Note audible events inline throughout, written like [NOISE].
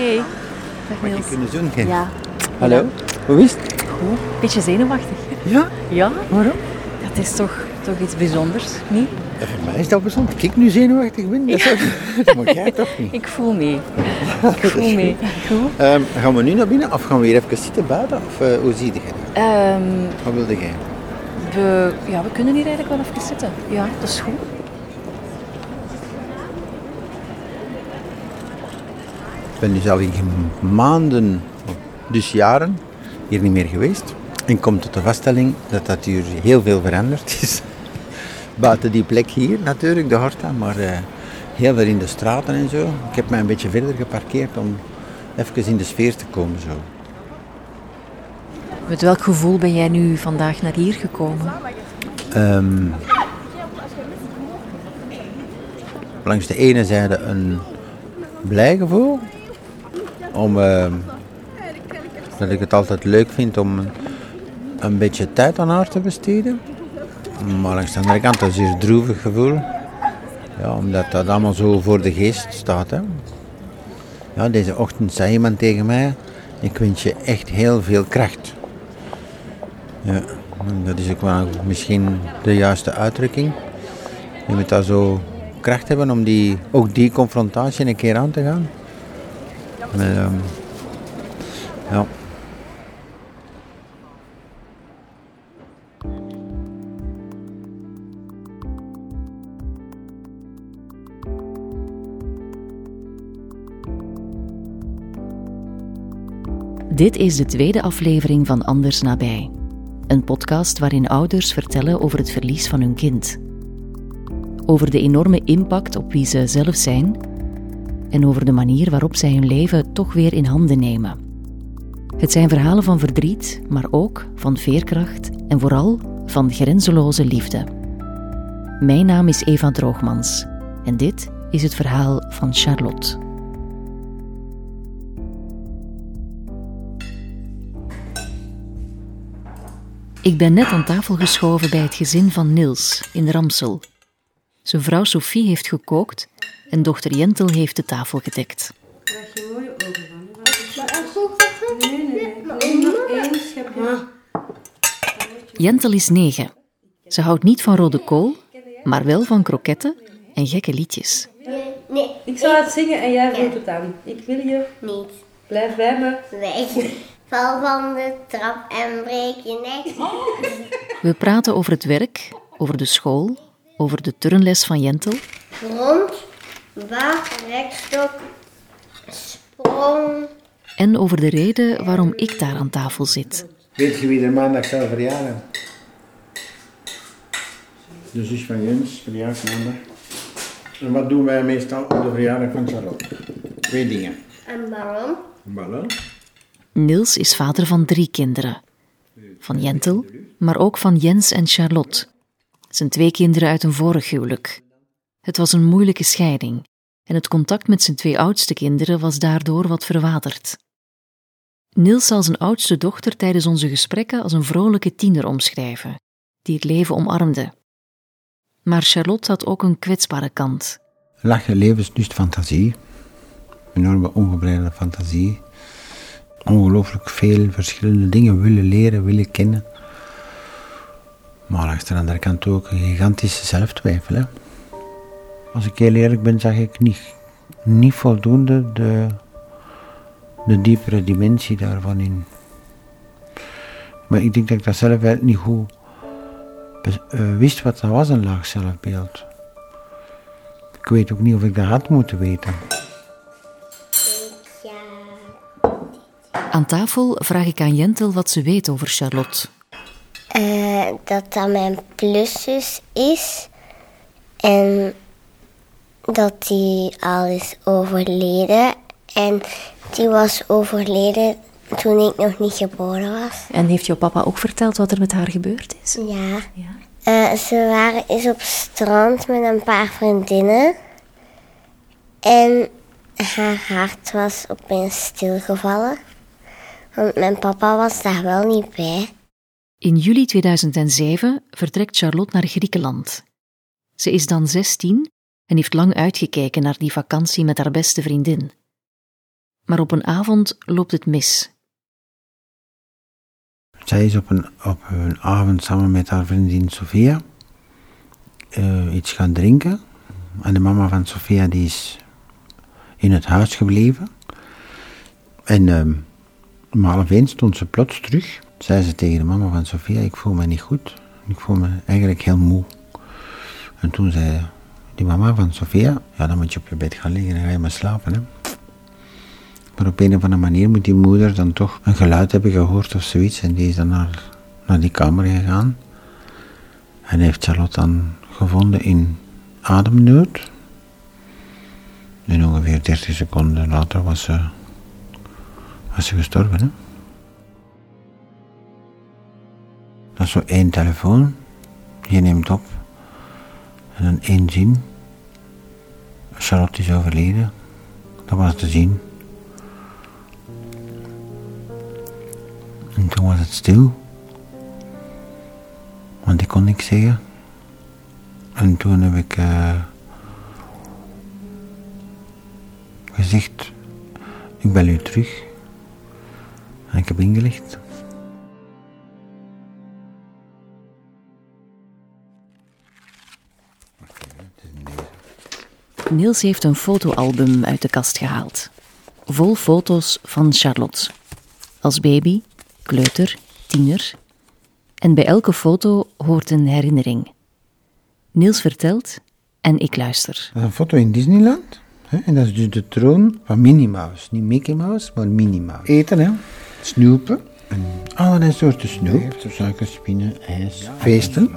Hey. Dag ik kunnen zoen geven? Ja. Hallo? Hoe is het? Goed. Beetje zenuwachtig. Ja? Ja? Waarom? Dat is toch, toch iets bijzonders, niet? Ja, voor mij is dat bijzonder. Dat ik nu zenuwachtig ben, dat, is ook- [LAUGHS] dat mag jij toch niet? Ik voel mee. [LAUGHS] Ik voel mee. Goed. Ehm, gaan we nu naar binnen of gaan we hier even zitten buiten? Of eh, hoe zie je dat? Ehm, Wat wilde jij? we, ja, we kunnen hier eigenlijk wel even zitten. Ja, dat is goed. Ben dus al in maanden, dus jaren, hier niet meer geweest. En kom tot de vaststelling dat dat hier heel veel veranderd is. [LAUGHS] Buiten die plek hier natuurlijk, de Horta, maar eh, heel veel in de straten en zo. Ik heb mij een beetje verder geparkeerd om even in de sfeer te komen zo. Met welk gevoel ben jij nu vandaag naar hier gekomen? Ehm, langs de ene zijde een blij gevoel. Om, ehm, dat ik het altijd leuk vind om een, een beetje tijd aan haar te besteden. Maar langs de andere kant een zeer droevig gevoel. Ja, omdat dat allemaal zo voor de geest staat. Hè. Ja, deze ochtend zei iemand tegen mij, ik wens je echt heel veel kracht. Ja, dat is ook wel misschien de juiste uitdrukking. Je moet daar zo kracht hebben om die, ook die confrontatie een keer aan te gaan. Ehm. Dit is de tweede aflevering van Anders Nabij. Een podcast waarin ouders vertellen over het verlies van hun kind. Over de enorme impact op wie ze zelf zijn en over de manier waarop zij hun leven toch weer in handen nemen. Het zijn verhalen van verdriet, maar ook van veerkracht en vooral van grenzeloze liefde. Mijn naam is Eva Droogmans en dit is het verhaal van Charlotte. Ik ben net aan tafel geschoven bij het gezin van Niels in Ramsel. Zijn vrouw Sophie heeft gekookt en dochter Jentel heeft de tafel gedekt. Jentel is negen. Ze houdt niet van rode kool, maar wel van kroketten en gekke liedjes. Nee, Ik zal het zingen en jij voelt het aan. Ik wil je. niet. Blijf bij me. Weg. Val van de trap en breek je nek. We praten over het werk, over de school, over de turnles van Jentel Rond, waag, rekstok, sprong. en over de reden waarom ik daar aan tafel zit. Weet je wie er maandag zou verjagen? De zus van Jens, verjaagt maandag. En wat doen wij meestal op de verjaardag van Charlotte? Twee dingen. En waarom? Een ballon. Niels is vader van drie kinderen. Van Jentel, maar ook van Jens en Charlotte. Zijn twee kinderen uit een vorig huwelijk. Het was een moeilijke scheiding en het contact met zijn twee oudste kinderen was daardoor wat verwaterd. Niels zal zijn oudste dochter tijdens onze gesprekken als een vrolijke tiener omschrijven, die het leven omarmde. Maar Charlotte had ook een kwetsbare kant. Lachen, levenslust, fantasie. Enorme ongebreide fantasie. Ongelooflijk veel verschillende dingen willen leren, willen kennen. Maar langs de andere kant ook een gigantische zelftwijfel. Hè. Als ik heel eerlijk ben, zag ik niet, niet voldoende de, de diepere dimensie daarvan in. Maar ik denk dat ik dat zelf eigenlijk niet goed eh, wist wat dat was, een laag zelfbeeld. Ik weet ook niet of ik dat had moeten weten. Ja. Aan tafel vraag ik aan Jentel wat ze weet over Charlotte. Eh, dat dat mijn pluszus is. En dat die al is overleden. En die was overleden toen ik nog niet geboren was. En heeft jouw papa ook verteld wat er met haar gebeurd is? Ja. Ja. Eh, ze waren eens op strand met een paar vriendinnen. En haar hart was opeens stilgevallen. Want mijn papa was daar wel niet bij. In juli 2007 vertrekt Charlotte naar Griekenland. Ze is dan 16 en heeft lang uitgekeken naar die vakantie met haar beste vriendin. Maar op een avond loopt het mis. Zij is op een, op een avond samen met haar vriendin Sofia eh, iets gaan drinken. En de mama van Sofia die is in het huis gebleven. En ehm om half één stond ze plots terug. Zei ze tegen de mama van Sofia, ik voel me niet goed. Ik voel me eigenlijk heel moe. En toen zei die mama van Sofia, ja dan moet je op je bed gaan liggen en ga je maar slapen. Hè. Maar op een of andere manier moet die moeder dan toch een geluid hebben gehoord of zoiets. En die is dan naar, naar die kamer gegaan. En heeft Charlotte dan gevonden in ademnood. En ongeveer 30 seconden later was ze, was ze gestorven. Hè? Dat is zo één telefoon. Je neemt op. En dan één zin. Charlotte is overleden. Dat was te zien. En toen was het stil. Want ik kon niks zeggen. En toen heb ik eh, gezegd, ik bel u terug. En ik heb ingelicht. Niels heeft een fotoalbum uit de kast gehaald. Vol foto's van Charlotte. Als baby, kleuter, tiener. En bij elke foto hoort een herinnering. Niels vertelt en ik luister. Dat is een foto in Disneyland. Hè? En dat is dus de troon van Minnie Mouse. Niet Mickey Mouse, maar Minnie Mouse. Eten, hè. Snoepen. En allerlei soorten snoep. Suikerspinnen, ijs. Feesten.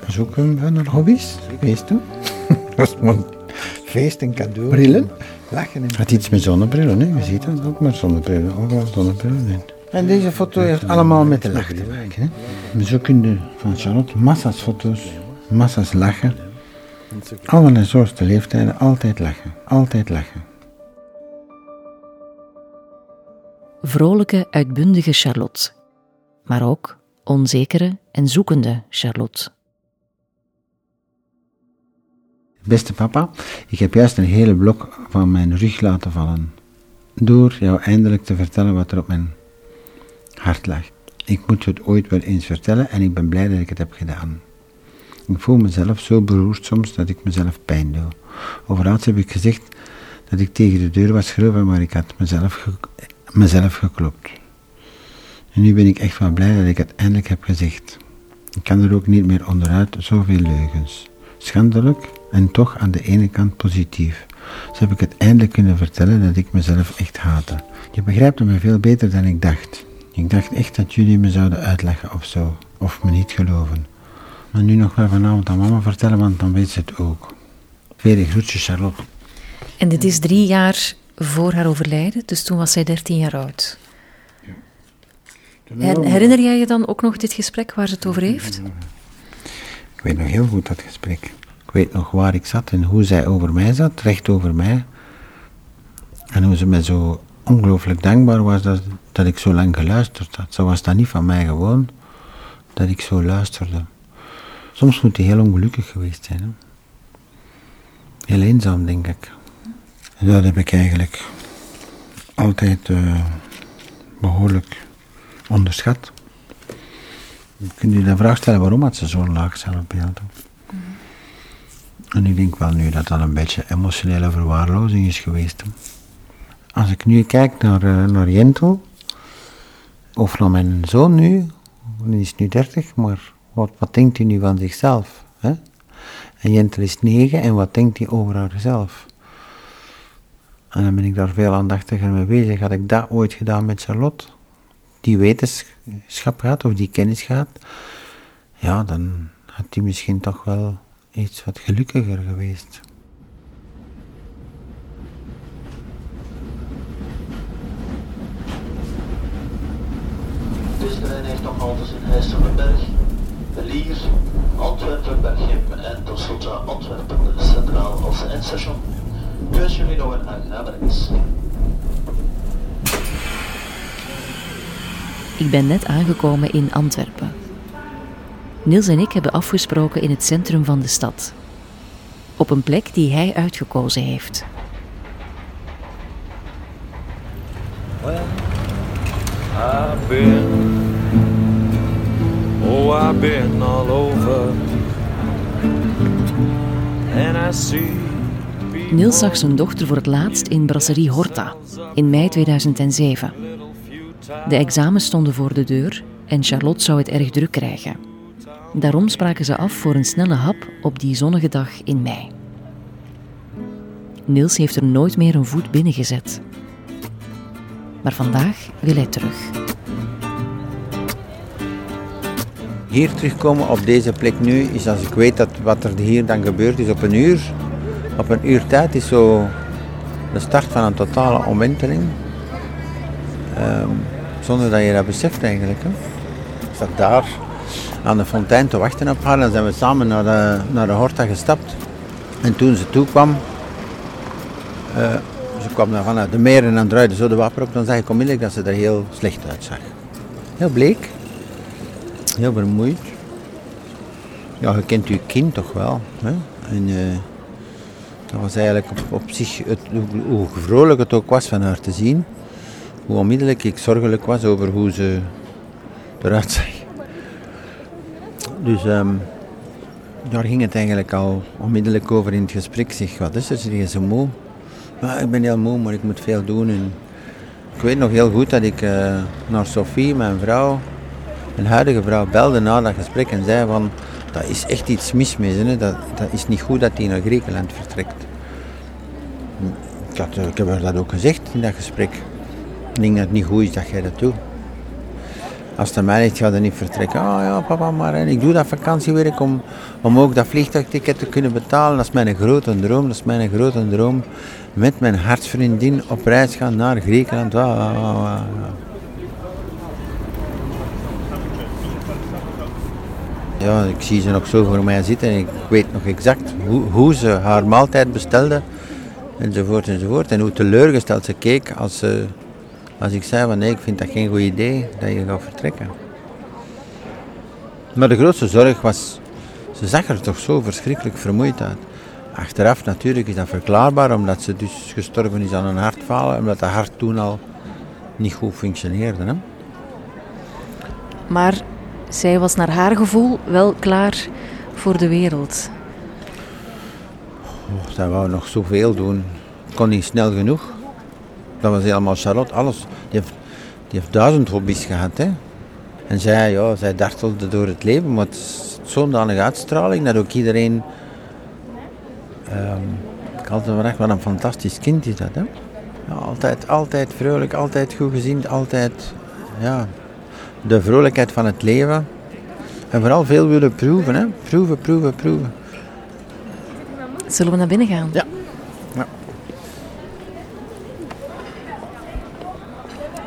Dat is ook een van haar hobby's. Feesten. [LAUGHS] Dat is feesten, cadeau. Brillen. Lachen. Het had iets met zonnebrillen, hè. Je ziet dat ook met zonnebrillen. Overal zonnebrillen in. En deze foto heeft allemaal met de lach te maken. Hè. Zo kun je van Charlotte massa's foto's, massa's lachen. Allerlei soorten leeftijden, altijd lachen. Altijd lachen. Vrolijke, uitbundige Charlotte. Maar ook onzekere en zoekende Charlotte. Beste papa, ik heb juist een hele blok van mijn rug laten vallen. Door jou eindelijk te vertellen wat er op mijn hart lag. Ik moet het ooit wel eens vertellen en ik ben blij dat ik het heb gedaan. Ik voel mezelf zo beroerd soms dat ik mezelf pijn doe. Overlaatst heb ik gezegd dat ik tegen de deur was gelopen, maar ik had mezelf, mezelf geklopt. En nu ben ik echt wel blij dat ik het eindelijk heb gezegd. Ik kan er ook niet meer onderuit, zoveel leugens. Schandelijk en toch aan de ene kant positief. Zo heb ik het eindelijk kunnen vertellen dat ik mezelf echt haatte. Je begrijpt me veel beter dan ik dacht. Ik dacht echt dat jullie me zouden uitleggen of zo, of me niet geloven. Maar nu nog wel vanavond aan mama vertellen, want dan weet ze het ook. Vele groetjes, Charlotte. En dit is drie jaar voor haar overlijden, dus toen was zij 13 jaar oud. En herinner jij je dan ook nog dit gesprek waar ze het over heeft? Ik weet nog heel goed dat gesprek. Ik weet nog waar ik zat en hoe zij over mij zat, recht over mij. En hoe ze mij zo ongelooflijk dankbaar was dat, dat ik zo lang geluisterd had. Zo was dat niet van mij gewoon, dat ik zo luisterde. Soms moet hij heel ongelukkig geweest zijn. Hè? Heel eenzaam, denk ik. Dat heb ik eigenlijk altijd eh, behoorlijk onderschat. Kun je de vraag stellen waarom had ze zo'n laag zelfbeeld? En ik denk wel nu dat dat een beetje emotionele verwaarlozing is geweest. Als ik nu kijk naar, eh, naar Jentel, of naar mijn zoon nu, die is nu 30, maar wat, wat denkt hij nu van zichzelf? Hè? En Jentel is 9 en wat denkt hij over haarzelf? En dan ben ik daar veel aandachtiger mee bezig. Had ik dat ooit gedaan met Charlotte, die wetenschap gehad of die kennis gehad, ja, dan had hij misschien toch wel iets wat gelukkiger geweest. Deze trein heeft nog haltes in Heijsselberg, Lier, Antwerpen, Berchem en tenslotte Antwerpen Centraal als eindstation. Ik wens jullie nog een aangename reis. Ik ben net aangekomen in Antwerpen. Niels en ik hebben afgesproken in het centrum van de stad. Op een plek die hij uitgekozen heeft. See. Niels zag zijn dochter voor het laatst in Brasserie Horta in mei 2007. De examens stonden voor de deur en Charlotte zou het erg druk krijgen. Daarom spraken ze af voor een snelle hap op die zonnige dag in mei. Niels heeft er nooit meer een voet binnengezet. Maar vandaag wil hij terug. Hier terugkomen op deze plek nu is als ik weet dat wat er hier dan gebeurd is op een uur. Op een uur tijd is zo de start van een totale omwenteling. Ehm, zonder dat je dat beseft eigenlijk. Hè. Ik zat daar aan de fontein te wachten op haar en zijn we samen naar de, naar de Horta gestapt. En toen ze toekwam, uh, ze kwam dan vanuit de meer en dan draaide zo de wapen op, dan zag ik onmiddellijk dat ze er heel slecht uitzag. Heel bleek, heel vermoeid. Ja, je kent je kind toch wel. Hè? En, uh, dat was eigenlijk op, op zich, het, hoe vrolijk het ook was van haar te zien, hoe onmiddellijk ik zorgelijk was over hoe ze eruit zag. Dus um, daar ging het eigenlijk al onmiddellijk over in het gesprek. Zeg, wat is er? Je zo moe? Ik ben heel moe, maar ik moet veel doen. En ik weet nog heel goed dat ik uh, naar Sophie, mijn vrouw, mijn huidige vrouw, belde na dat gesprek en zei van, dat is echt iets mis mee. Hè? Dat, dat is niet goed dat hij naar Griekenland vertrekt. Ik, had, ik heb haar dat ook gezegd in dat gesprek. Ik denk dat het niet goed is dat jij dat doet. Als de mij zegt, ga er niet vertrekken. Oh ja, papa, maar ik doe dat vakantiewerk om, om ook dat vliegtuigticket te kunnen betalen. Dat is mijn grote droom, dat is mijn grote droom. Met mijn hartsvriendin op reis gaan naar Griekenland. Ja, ik zie ze nog zo voor mij zitten en ik weet nog exact hoe, hoe ze haar maaltijd bestelde. Enzovoort enzovoort. En hoe teleurgesteld ze keek als ze als ik zei van nee, ik vind dat geen goed idee dat je gaat vertrekken. Maar de grootste zorg was, ze zag er toch zo verschrikkelijk vermoeid uit. Achteraf natuurlijk is dat verklaarbaar, omdat ze dus gestorven is aan een hartfalen, omdat dat hart toen al niet goed functioneerde. Hè? Maar zij was naar haar gevoel wel klaar voor de wereld. Oh, zij wou nog zoveel doen. Kon niet snel genoeg. Dat was helemaal Charlotte, alles. Die heeft, die heeft duizend hobby's gehad. Hè. En zij, ja, zij dartelde door het leven, maar het is zo'n danige uitstraling dat ook iedereen... Um, ik altijd gedacht, wat een fantastisch kind is dat. Hè. Ja, altijd, altijd vrolijk, altijd goed gezien, altijd... Ja, de vrolijkheid van het leven. En vooral veel willen proeven, hè. Proeven, proeven, proeven. Zullen we naar binnen gaan? Ja.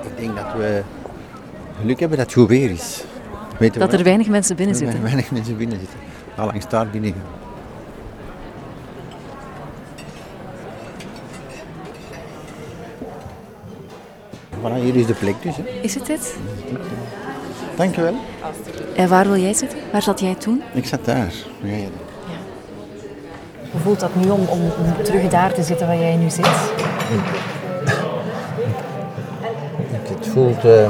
Ik denk dat we geluk hebben dat het goed weer is. Weet dat er weinig mensen binnen dat er zitten. weinig mensen binnen zitten. Allangs daar binnen. Voilà, hier is de plek dus. Hè. Is het dit? Dankjewel. En waar wil jij zitten? Waar zat jij toen? Ik zat daar. Ja, ja. Hoe voelt dat nu om, om terug daar te zitten waar jij nu zit? Voelt uh,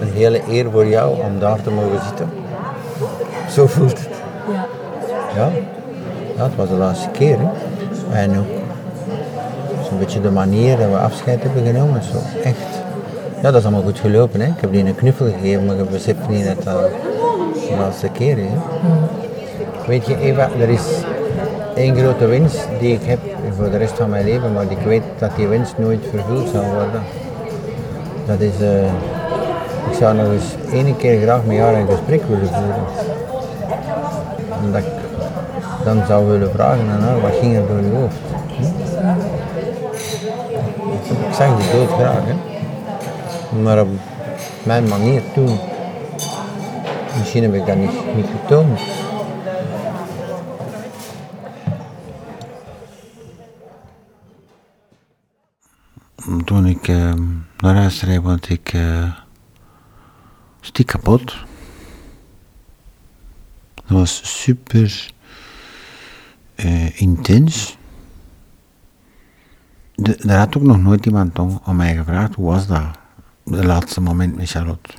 een hele eer voor jou om daar te mogen zitten. Zo voelt het. Ja. Ja, ja het was de laatste keer. Hè. En ook zo'n beetje de manier dat we afscheid hebben genomen. Zo echt. Ja, dat is allemaal goed gelopen. Hè. Ik heb die een knuffel gegeven, maar ik besef niet dat dat de laatste keer is. Weet je, Eva, er is één grote winst die ik heb voor de rest van mijn leven, maar ik weet dat die winst nooit vervuld zal worden. Dat is, uh, ik zou nog eens één keer graag met jou een gesprek willen voeren. Omdat ik dan zou willen vragen aan haar, wat ging er door je hoofd? Hm? Ik zag die dood graag, hè? maar op mijn manier toen. Misschien heb ik dat niet, niet getoond. Toen ik uh, huis reed, want ik uh, stiek kapot. Dat was super uh, intens. Daar had ook nog nooit iemand om, om mij gevraagd hoe was dat. de laatste moment met Charlotte.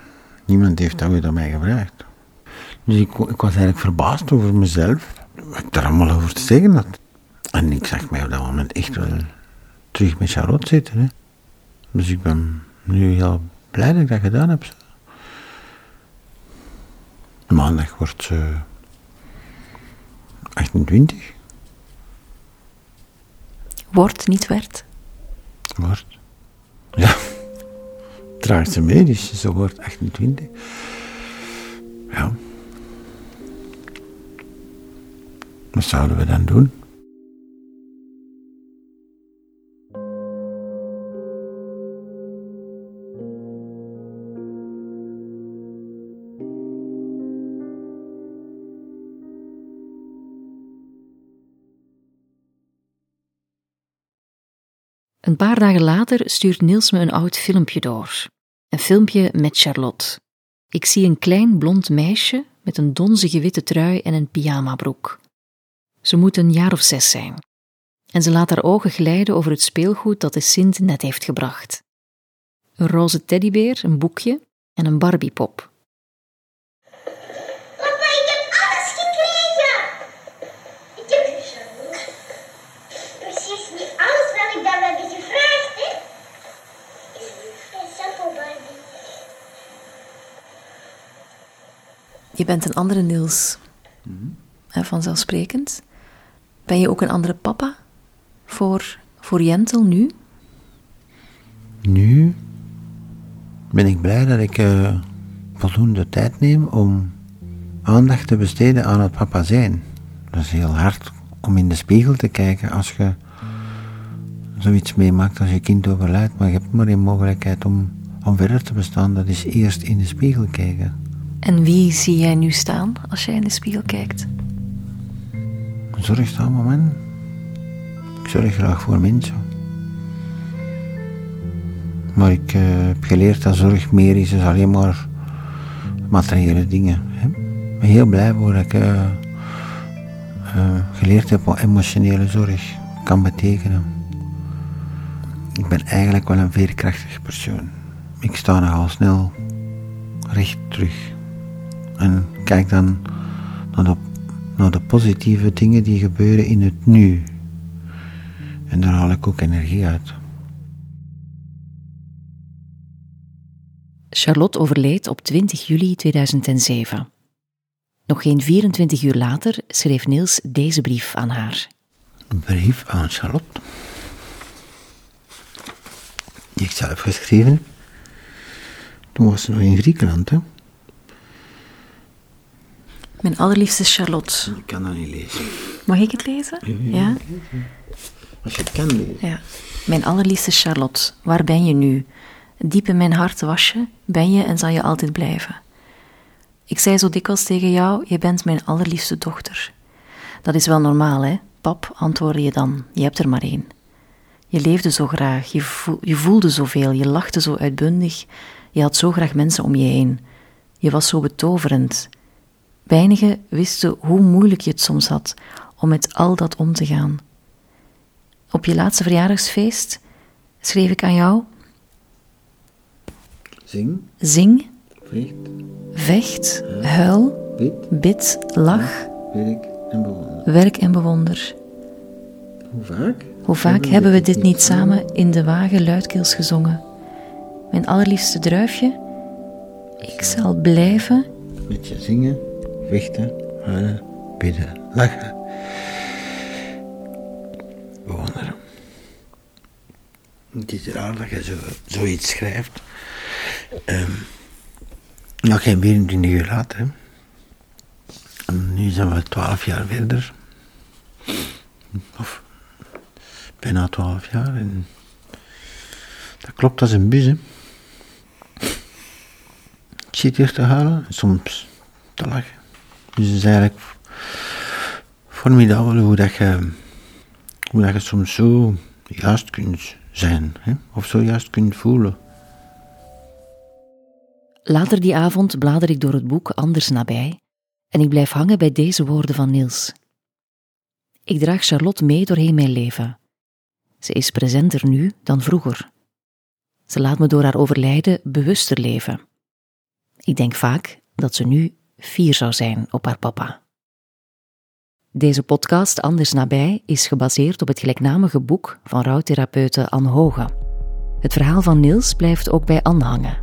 Niemand heeft dat ooit aan mij gevraagd. Dus ik, ik was eigenlijk verbaasd over mezelf. Wat ik daar allemaal over te zeggen had. En ik zag mij op dat moment echt wel terug met Charlotte zitten. Hè. Dus ik ben nu heel blij dat ik dat gedaan heb. Maandag wordt ze 28. Wordt, niet werd. Wordt. Ja. [LAUGHS] Draagt ze mee, dus ze wordt 28. Ja. Wat zouden we dan doen? Paar dagen later stuurt Niels me een oud filmpje door. Een filmpje met Charlotte. Ik zie een klein blond meisje met een donzige witte trui en een pyjamabroek. Ze moet een jaar of zes zijn. En ze laat haar ogen glijden over het speelgoed dat de Sint net heeft gebracht. Een roze teddybeer, een boekje en een Barbiepop. Papa, ik heb alles gekregen. Ik heb precies niet alles wat ik daar heb gevraagd, hè? Een simpel Barbie. Je bent een andere Niels. Hè, vanzelfsprekend. Ben je ook een andere papa voor, voor Jentel nu? Nu ben ik blij dat ik eh, voldoende tijd neem om aandacht te besteden aan het papa zijn. Dat is heel hard om in de spiegel te kijken als je zoiets meemaakt als je kind overlijdt, maar je hebt maar één mogelijkheid om, om verder te bestaan. Dat is eerst in de spiegel kijken. En wie zie jij nu staan als jij in de spiegel kijkt? Een zorgzaam moment. Ik zorg graag voor mensen. Maar ik eh, heb geleerd dat zorg meer is dan alleen maar materiële dingen. Hè. Ik ben heel blij voor dat ik eh, eh, geleerd heb wat emotionele zorg kan betekenen. Ik ben eigenlijk wel een veerkrachtig persoon. Ik sta nogal snel recht terug. En kijk dan naar de, naar de positieve dingen die gebeuren in het nu. En daar haal ik ook energie uit. Charlotte overleed op 20 juli 2007. Nog geen 24 uur later schreef Niels deze brief aan haar. Een brief aan Charlotte. Die ik zelf geschreven. Toen was ze nog in Griekenland, hè. Mijn allerliefste Charlotte. Ik kan dat niet lezen. Mag ik het lezen? Ja? Als je het kan lezen. Ja. Mijn allerliefste Charlotte, waar ben je nu? Diep in mijn hart was je, ben je en zal je altijd blijven. Ik zei zo dikwijls tegen jou, je bent mijn allerliefste dochter. Dat is wel normaal, hè? Pap, antwoordde je dan, je hebt er maar één. Je leefde zo graag, je, je voelde zoveel, je lachte zo uitbundig, je had zo graag mensen om je heen. Je was zo betoverend. Weinigen wisten hoe moeilijk je het soms had om met al dat om te gaan. Op je laatste verjaardagsfeest schreef ik aan jou: Zing, zing, vecht, vecht, huil, bid, bid, lach, werk en bewonder. werk en bewonder. Hoe vaak? Hoe vaak hebben we dit niet samen in de wagen luidkeels gezongen? Mijn allerliefste druifje, ik zal blijven. Met je zingen, vechten, huilen, bidden, lachen. Bewonderen. Het is raar dat je zo, zoiets schrijft. Ehm nog geen 24 uur later. En nu zijn we 12 jaar verder. Of bijna 12 jaar. En dat klopt als een bus. Hè. Ik zit hier te huilen en soms te lachen. Dus het is eigenlijk formidabel hoe dat je, hoe dat je soms zo juist kunt zijn. Hè? Of zo juist kunt voelen. Later die avond blader ik door het boek Anders nabij en ik blijf hangen bij deze woorden van Niels. Ik draag Charlotte mee doorheen mijn leven. Ze is presenter nu dan vroeger. Ze laat me door haar overlijden bewuster leven. Ik denk vaak dat ze nu fier zou zijn op haar papa. Deze podcast Anders Nabij is gebaseerd op het gelijknamige boek van rouwtherapeute Anne Hoge. Het verhaal van Niels blijft ook bij Anne hangen.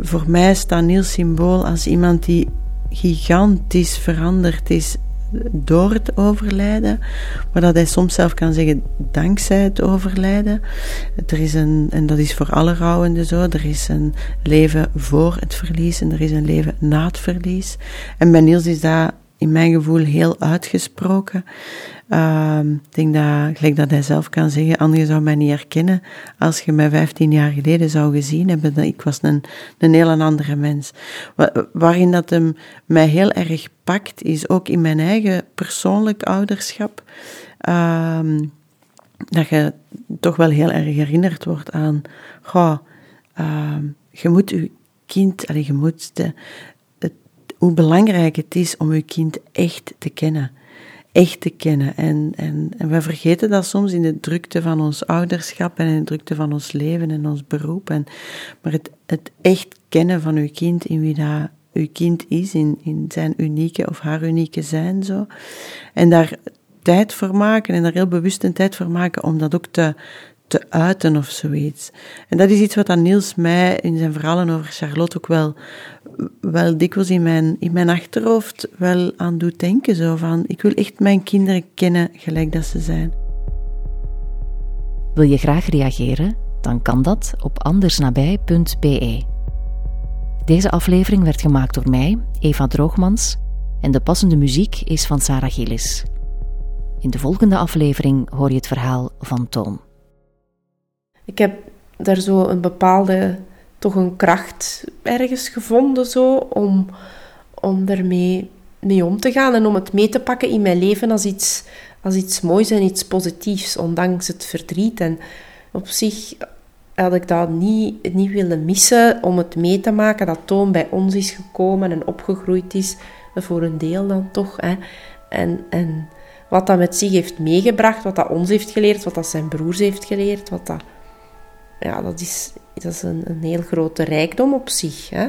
Voor mij staat Niels symbool als iemand die gigantisch veranderd is door het overlijden, maar dat hij soms zelf kan zeggen dankzij het overlijden. Er is een, en dat is voor alle rouwenden zo, er is een leven voor het verlies en er is een leven na het verlies. En bij Niels is dat in mijn gevoel heel uitgesproken. Uh, ik denk dat, gelijk dat hij zelf kan zeggen, anderen zou mij niet herkennen als je mij 15 jaar geleden zou gezien hebben. Ik was een, een heel andere mens. waarin dat hem mij heel erg pakt, is ook in mijn eigen persoonlijk ouderschap. Uh, dat je toch wel heel erg herinnerd wordt aan, goh, uh, je moet je kind, allez, je moet de, hoe belangrijk het is om uw kind echt te kennen. Echt te kennen. En, en, we vergeten dat soms in de drukte van ons ouderschap en in de drukte van ons leven en ons beroep. En, maar het, het echt kennen van uw kind, in wie dat uw kind is, in, in zijn unieke of haar unieke zijn. Zo. En daar tijd voor maken en daar heel bewust een tijd voor maken om dat ook te, te uiten of zoiets. En dat is iets wat aan Niels mij in zijn verhalen over Charlotte ook wel, wel dikwijls in mijn, in mijn achterhoofd wel aan doet denken. Zo van, ik wil echt mijn kinderen kennen gelijk dat ze zijn. Wil je graag reageren? Dan kan dat op andersnabij.be. Deze aflevering werd gemaakt door mij, Eva Droogmans, en de passende muziek is van Sarah Gillis. In de volgende aflevering hoor je het verhaal van Toon. Ik heb daar zo een bepaalde, toch een kracht ergens gevonden zo, om, om daarmee mee om te gaan en om het mee te pakken in mijn leven als iets, als iets moois en iets positiefs, ondanks het verdriet. En op zich had ik dat niet, niet willen missen om het mee te maken dat Toon bij ons is gekomen en opgegroeid is, voor een deel dan toch. Hè. En, en wat dat met zich heeft meegebracht, wat dat ons heeft geleerd, wat dat zijn broers heeft geleerd, wat dat ja, dat is, dat is een, een heel grote rijkdom op zich. Hè?